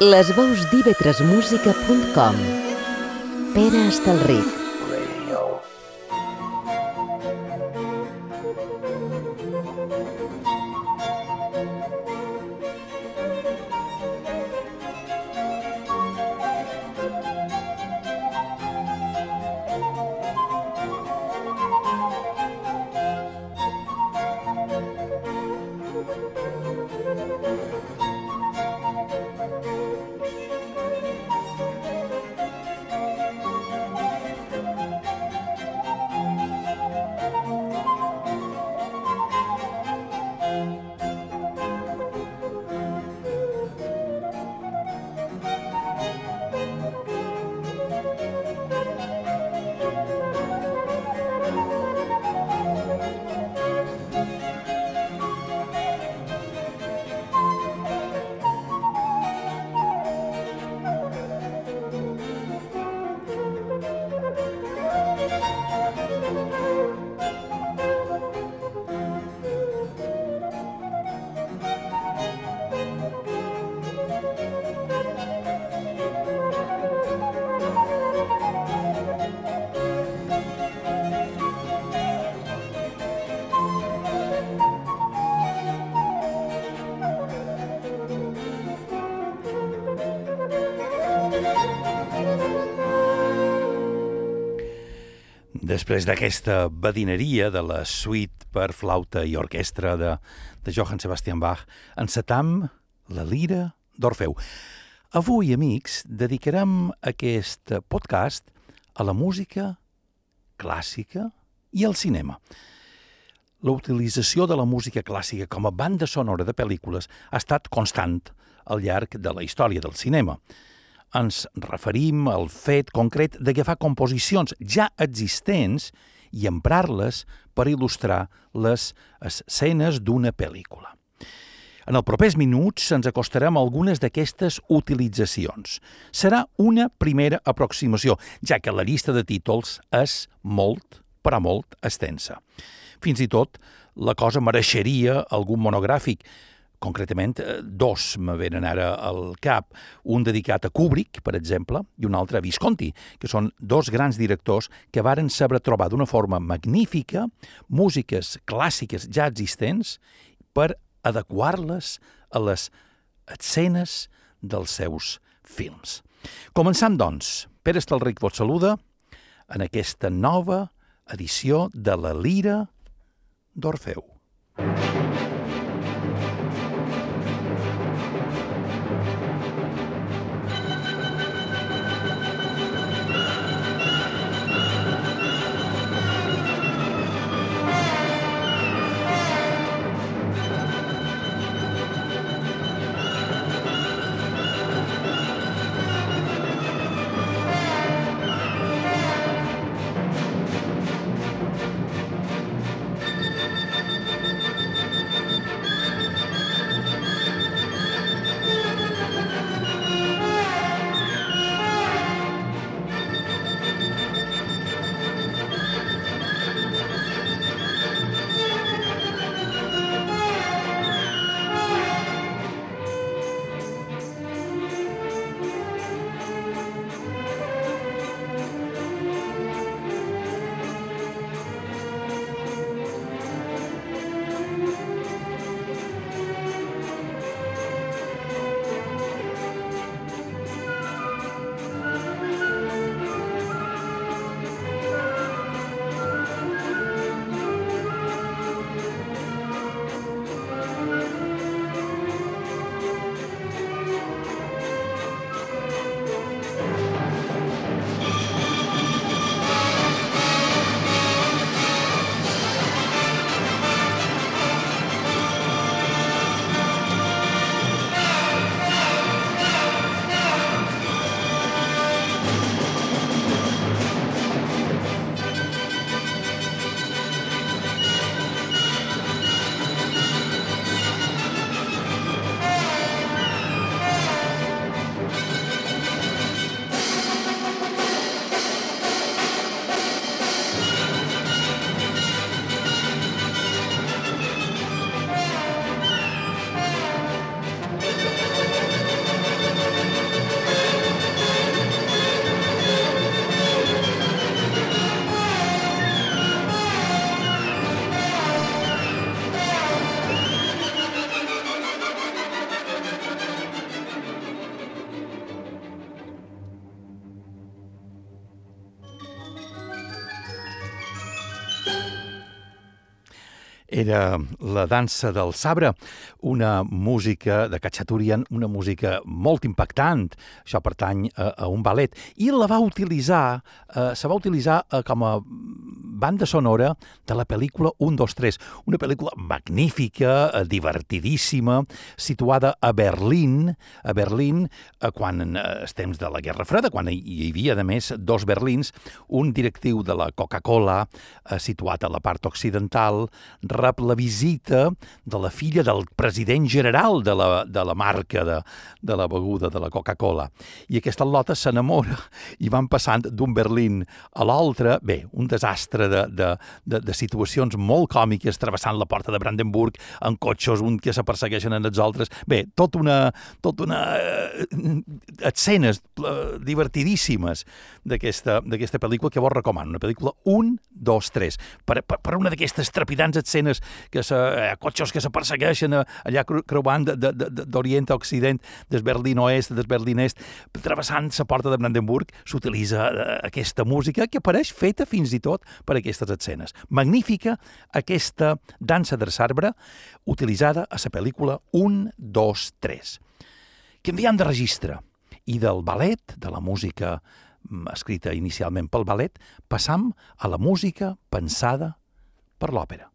Les veus d'ivetresmusica.com Pere Estalric Després d'aquesta badineria de la suite per flauta i orquestra de, de Johann Sebastian Bach, encetam la lira d'Orfeu. Avui, amics, dedicarem aquest podcast a la música clàssica i al cinema. La utilització de la música clàssica com a banda sonora de pel·lícules ha estat constant al llarg de la història del cinema ens referim al fet concret d'agafar composicions ja existents i emprar-les per il·lustrar les escenes d'una pel·lícula. En els propers minuts ens acostarem a algunes d'aquestes utilitzacions. Serà una primera aproximació, ja que la llista de títols és molt, però molt extensa. Fins i tot, la cosa mereixeria algun monogràfic, concretament eh, dos me venen ara al cap, un dedicat a Kubrick, per exemple, i un altre a Visconti, que són dos grans directors que varen saber trobar d'una forma magnífica músiques clàssiques ja existents per adequar-les a les escenes dels seus films. Començam, doncs. Pere Estalric vos saluda en aquesta nova edició de la Lira d'Orfeu. Era la dansa del sabre, una música de Cachaturian, una música molt impactant, això pertany a, a un ballet, i la va utilitzar, eh, se va utilitzar eh, com a banda sonora de la pel·lícula 1, 2, 3, una pel·lícula magnífica, eh, divertidíssima, situada a Berlín, a Berlín, eh, quan eh, els temps de la Guerra Freda, quan hi havia, a més, dos Berlins, un directiu de la Coca-Cola, situat a la part occidental, rep la visita de la filla del president general de la, de la marca de, de la beguda de la Coca-Cola. I aquesta lota s'enamora i van passant d'un Berlín a l'altre, bé, un desastre de, de, de, de situacions molt còmiques, travessant la porta de Brandenburg en cotxos, un que se persegueixen en els altres. Bé, tot una, tot una eh, escenes eh, divertidíssimes d'aquesta pel·lícula que vos recomano, una pel·lícula 1, 2, 3, per, per, per una d'aquestes trepidants escenes que se, eh, cotxos que se persegueixen eh, allà creuant d'Orient a Occident, des Berlín Oest, des Berlín Est, travessant la porta de Brandenburg, s'utilitza eh, aquesta música que apareix feta fins i tot per aquestes escenes. Magnífica aquesta dansa del sarbre utilitzada a la pel·lícula 1, 2, 3. Canviant de registre i del ballet, de la música mm, escrita inicialment pel ballet, passam a la música pensada per l'òpera.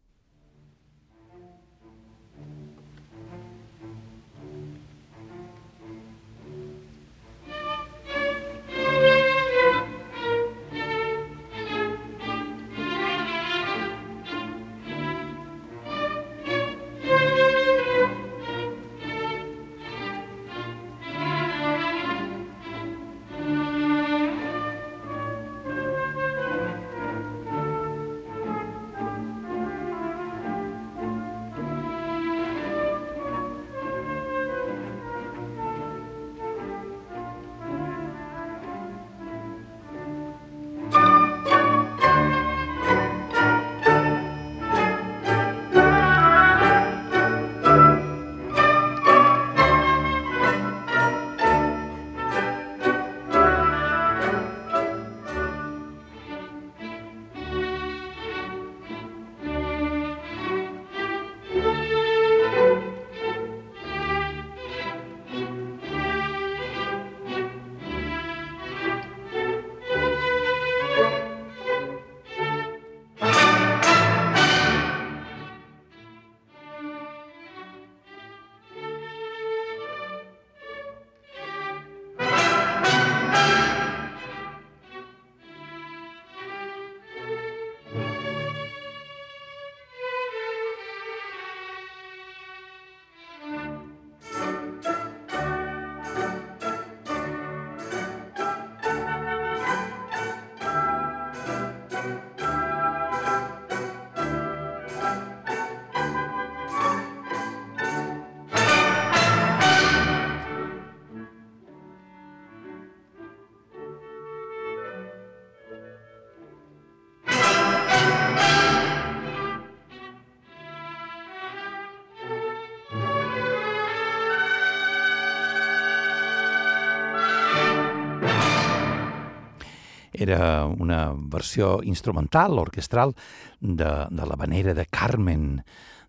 Era una versió instrumental, orquestral, de, de la manera de Carmen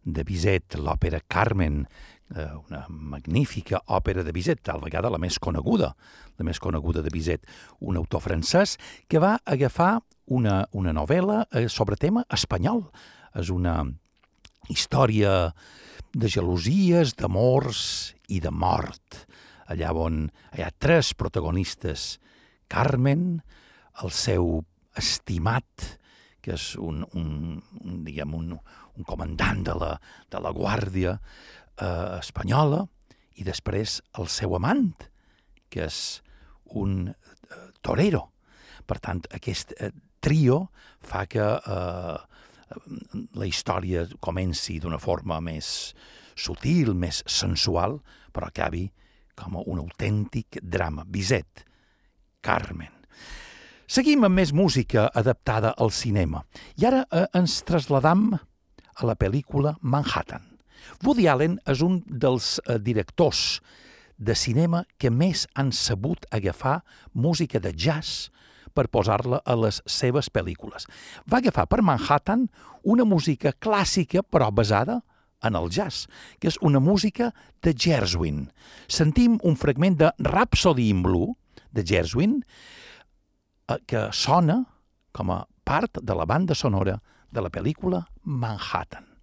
de Bizet, l'òpera Carmen, eh, una magnífica òpera de Bizet, tal vegada la més coneguda, la més coneguda de Bizet, un autor francès que va agafar una, una novel·la eh, sobre tema espanyol. És una història de gelosies, d'amors i de mort, allà on hi ha tres protagonistes, Carmen, el seu estimat, que és un, un, un diguem, un, un comandant de la, de la Guàrdia eh, Espanyola, i després el seu amant, que és un eh, torero. Per tant, aquest eh, trio fa que eh, la història comenci d'una forma més sutil, més sensual, però acabi com un autèntic drama. Bizet, Carmen. Seguim amb més música adaptada al cinema. I ara eh, ens trasladam a la pel·lícula Manhattan. Woody Allen és un dels eh, directors de cinema que més han sabut agafar música de jazz per posar-la a les seves pel·lícules. Va agafar per Manhattan una música clàssica però basada en el jazz, que és una música de Gershwin. Sentim un fragment de Rhapsody in Blue, de Gershwin, Eh, que sona com a part de la banda sonora de la pel·lícula Manhattan.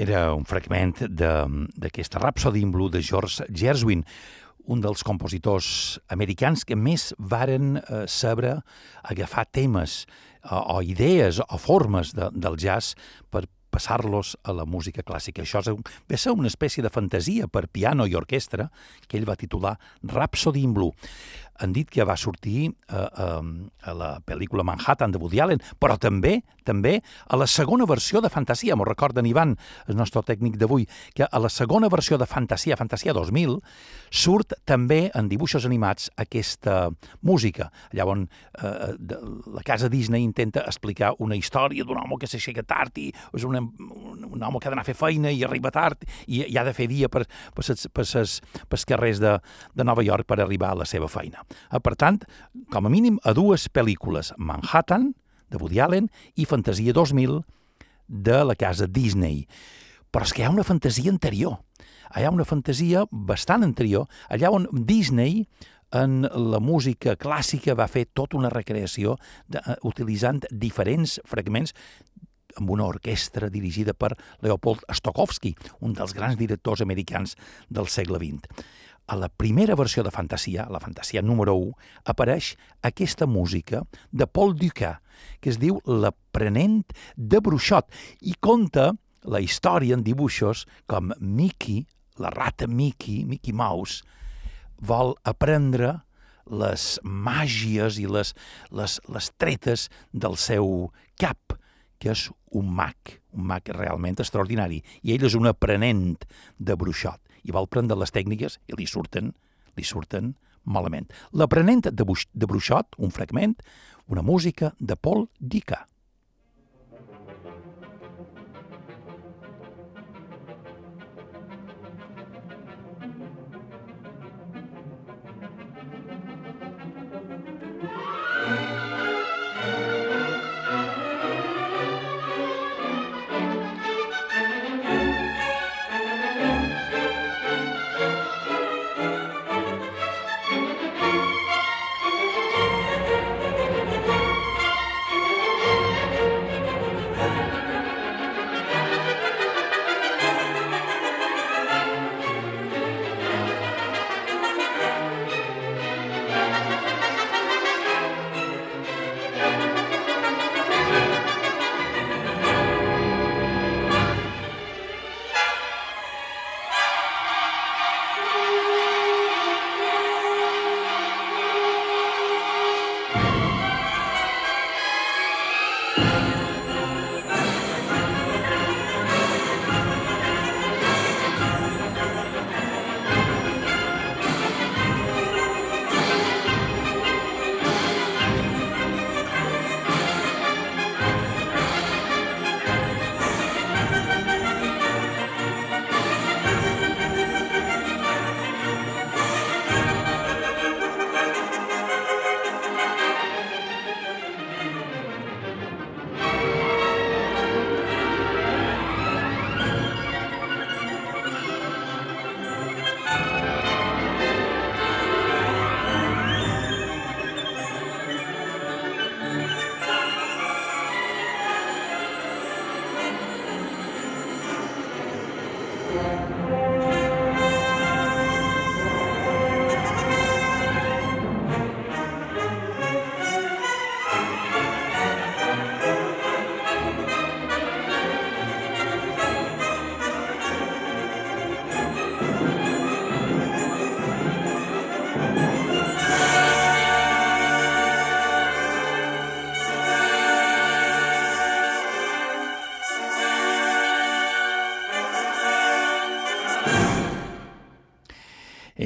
Era un fragment d'aquesta Rhapsody in Blue de George Gershwin, un dels compositors americans que més varen eh, saber agafar temes o, o idees o formes de, del jazz per passar-los a la música clàssica. Això va ser una espècie de fantasia per piano i orquestra que ell va titular Rhapsody in Blue han dit que va sortir a, eh, a, eh, a la pel·lícula Manhattan de Woody Allen, però també també a la segona versió de Fantasia, m'ho recorden Ivan, el nostre tècnic d'avui, que a la segona versió de Fantasia, Fantasia 2000, surt també en dibuixos animats aquesta música. On eh, de, la casa Disney intenta explicar una història d'un home que s'aixeca tard i és un, un home que ha d'anar a fer feina i arriba tard i, i ha de fer dia per, per, ses, per, ses, per carrers de, de Nova York per arribar a la seva feina. Eh, per tant, com a mínim, a dues pel·lícules, Manhattan, de Woody Allen, i Fantasia 2000, de la casa Disney. Però és que hi ha una fantasia anterior. Hi ha una fantasia bastant anterior, allà on Disney en la música clàssica va fer tota una recreació de, uh, utilitzant diferents fragments amb una orquestra dirigida per Leopold Stokowski, un dels grans directors americans del segle XX a la primera versió de Fantasia, la Fantasia número 1, apareix aquesta música de Paul Dukas, que es diu L'aprenent de Bruixot, i conta la història en dibuixos com Mickey, la rata Mickey, Mickey Mouse, vol aprendre les màgies i les, les, les tretes del seu cap, que és un mag, un mag realment extraordinari. I ell és un aprenent de bruixot i vol prendre les tècniques i li surten, li surten malament. L'aprenent de, de bruixot, un fragment, una música de Paul Dica.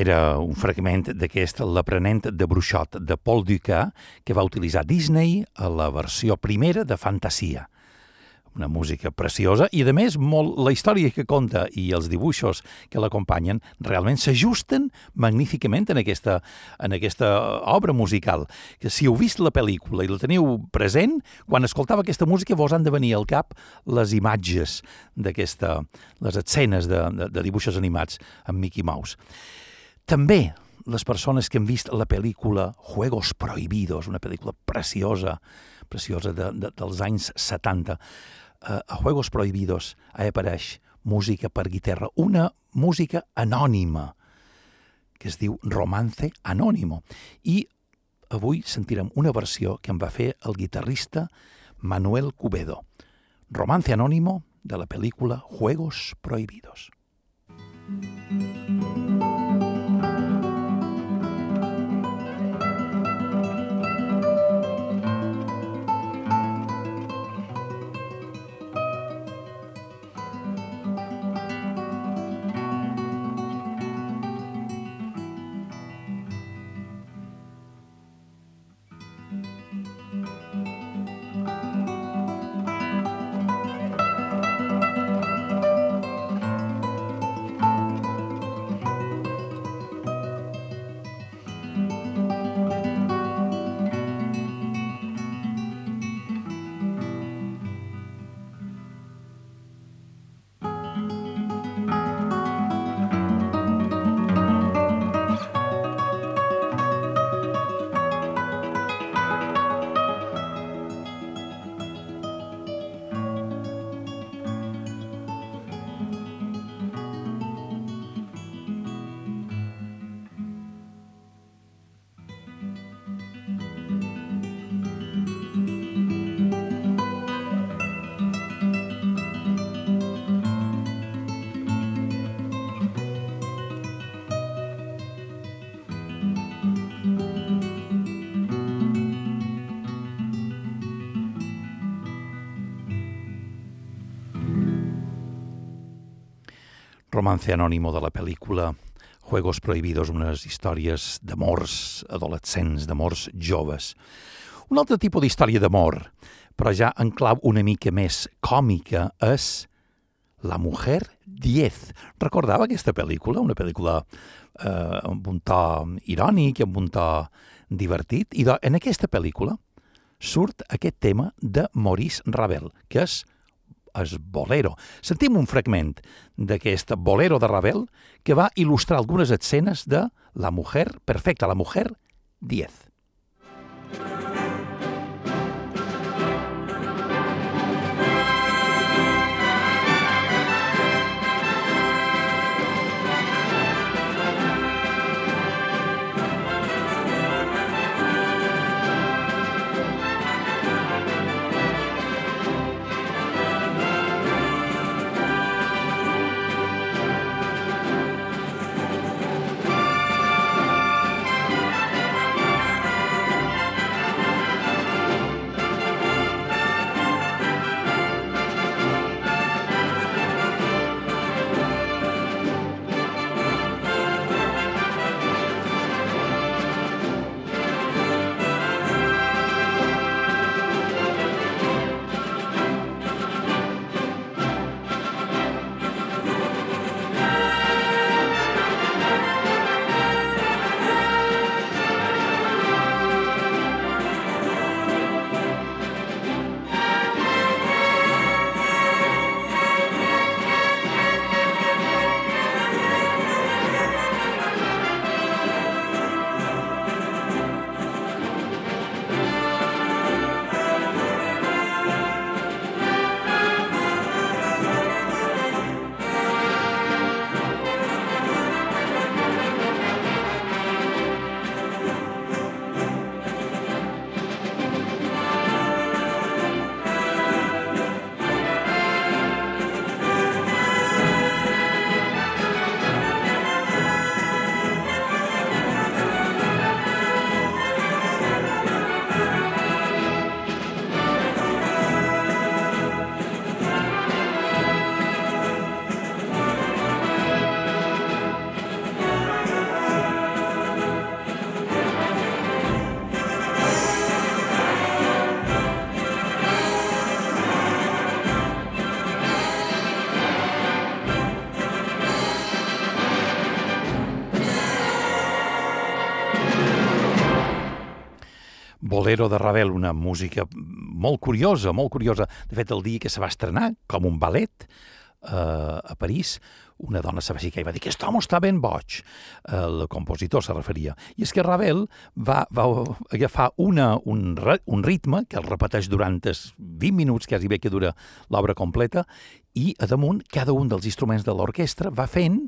Era un fragment d'aquest L'aprenent de Bruixot de Paul Dukas que va utilitzar Disney a la versió primera de Fantasia. Una música preciosa i, a més, molt, la història que conta i els dibuixos que l'acompanyen realment s'ajusten magníficament en aquesta, en aquesta obra musical. Que si heu vist la pel·lícula i la teniu present, quan escoltava aquesta música vos han de venir al cap les imatges d'aquesta, les escenes de, de, de dibuixos animats amb Mickey Mouse. També les persones que han vist la pel·lícula Juegos Prohibidos, una pel·lícula preciosa, preciosa de, de, dels anys 70, eh, a Juegos Prohibidos hi apareix música per guitarra, una música anònima, que es diu Romance Anónimo. I avui sentirem una versió que en va fer el guitarrista Manuel Cubedo. Romance Anónimo de la pel·lícula Juegos Prohibidos. Romance anònimo de la pel·lícula Juegos Prohibidos, unes històries d'amors adolescents, d'amors joves. Un altre tipus d'història d'amor, però ja en clau una mica més còmica, és La Mujer 10. Recordava aquesta pel·lícula? Una pel·lícula eh, amb un to irònic, amb un to divertit. I en aquesta pel·lícula surt aquest tema de Maurice Ravel, que és és Bolero. Sentim un fragment d'aquest Bolero de Ravel que va il·lustrar algunes escenes de La Mujer Perfecta, La Mujer 10. Bolero de Ravel, una música molt curiosa, molt curiosa. De fet, el dia que se va estrenar com un ballet eh, a París, una dona se va aixecar i va dir que aquest home està ben boig. El compositor se referia. I és que Ravel va, va agafar una, un, un ritme que el repeteix durant els 20 minuts, quasi bé que dura l'obra completa, i a damunt cada un dels instruments de l'orquestra va fent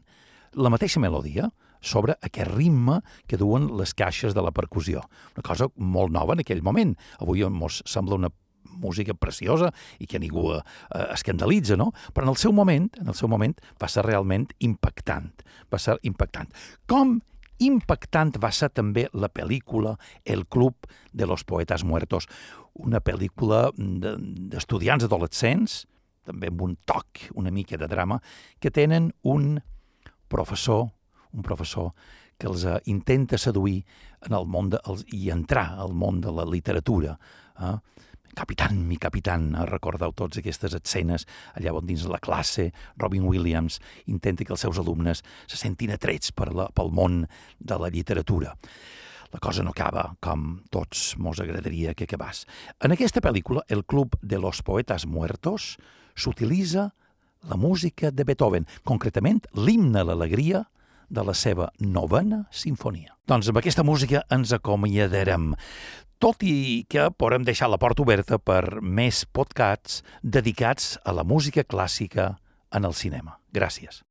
la mateixa melodia sobre aquest ritme que duen les caixes de la percussió. Una cosa molt nova en aquell moment. Avui ens sembla una música preciosa i que ningú eh, escandalitza, no? Però en el seu moment, en el seu moment va ser realment impactant. Va ser impactant. Com impactant va ser també la pel·lícula El club de los poetas muertos, una pel·lícula d'estudiants adolescents, també amb un toc una mica de drama, que tenen un professor, un professor que els uh, intenta seduir en el món de, els, i entrar al món de la literatura. Eh? Capitán, mi capitán, eh? recordeu tots aquestes escenes allà on dins la classe Robin Williams intenta que els seus alumnes se sentin atrets per la, pel món de la literatura la cosa no acaba com tots mos agradaria que acabés. En aquesta pel·lícula, El club de los poetas muertos, s'utilitza la música de Beethoven, concretament l'himne a l'alegria de la seva novena sinfonia. Doncs amb aquesta música ens acomiadarem, tot i que podem deixar la porta oberta per més podcasts dedicats a la música clàssica en el cinema. Gràcies.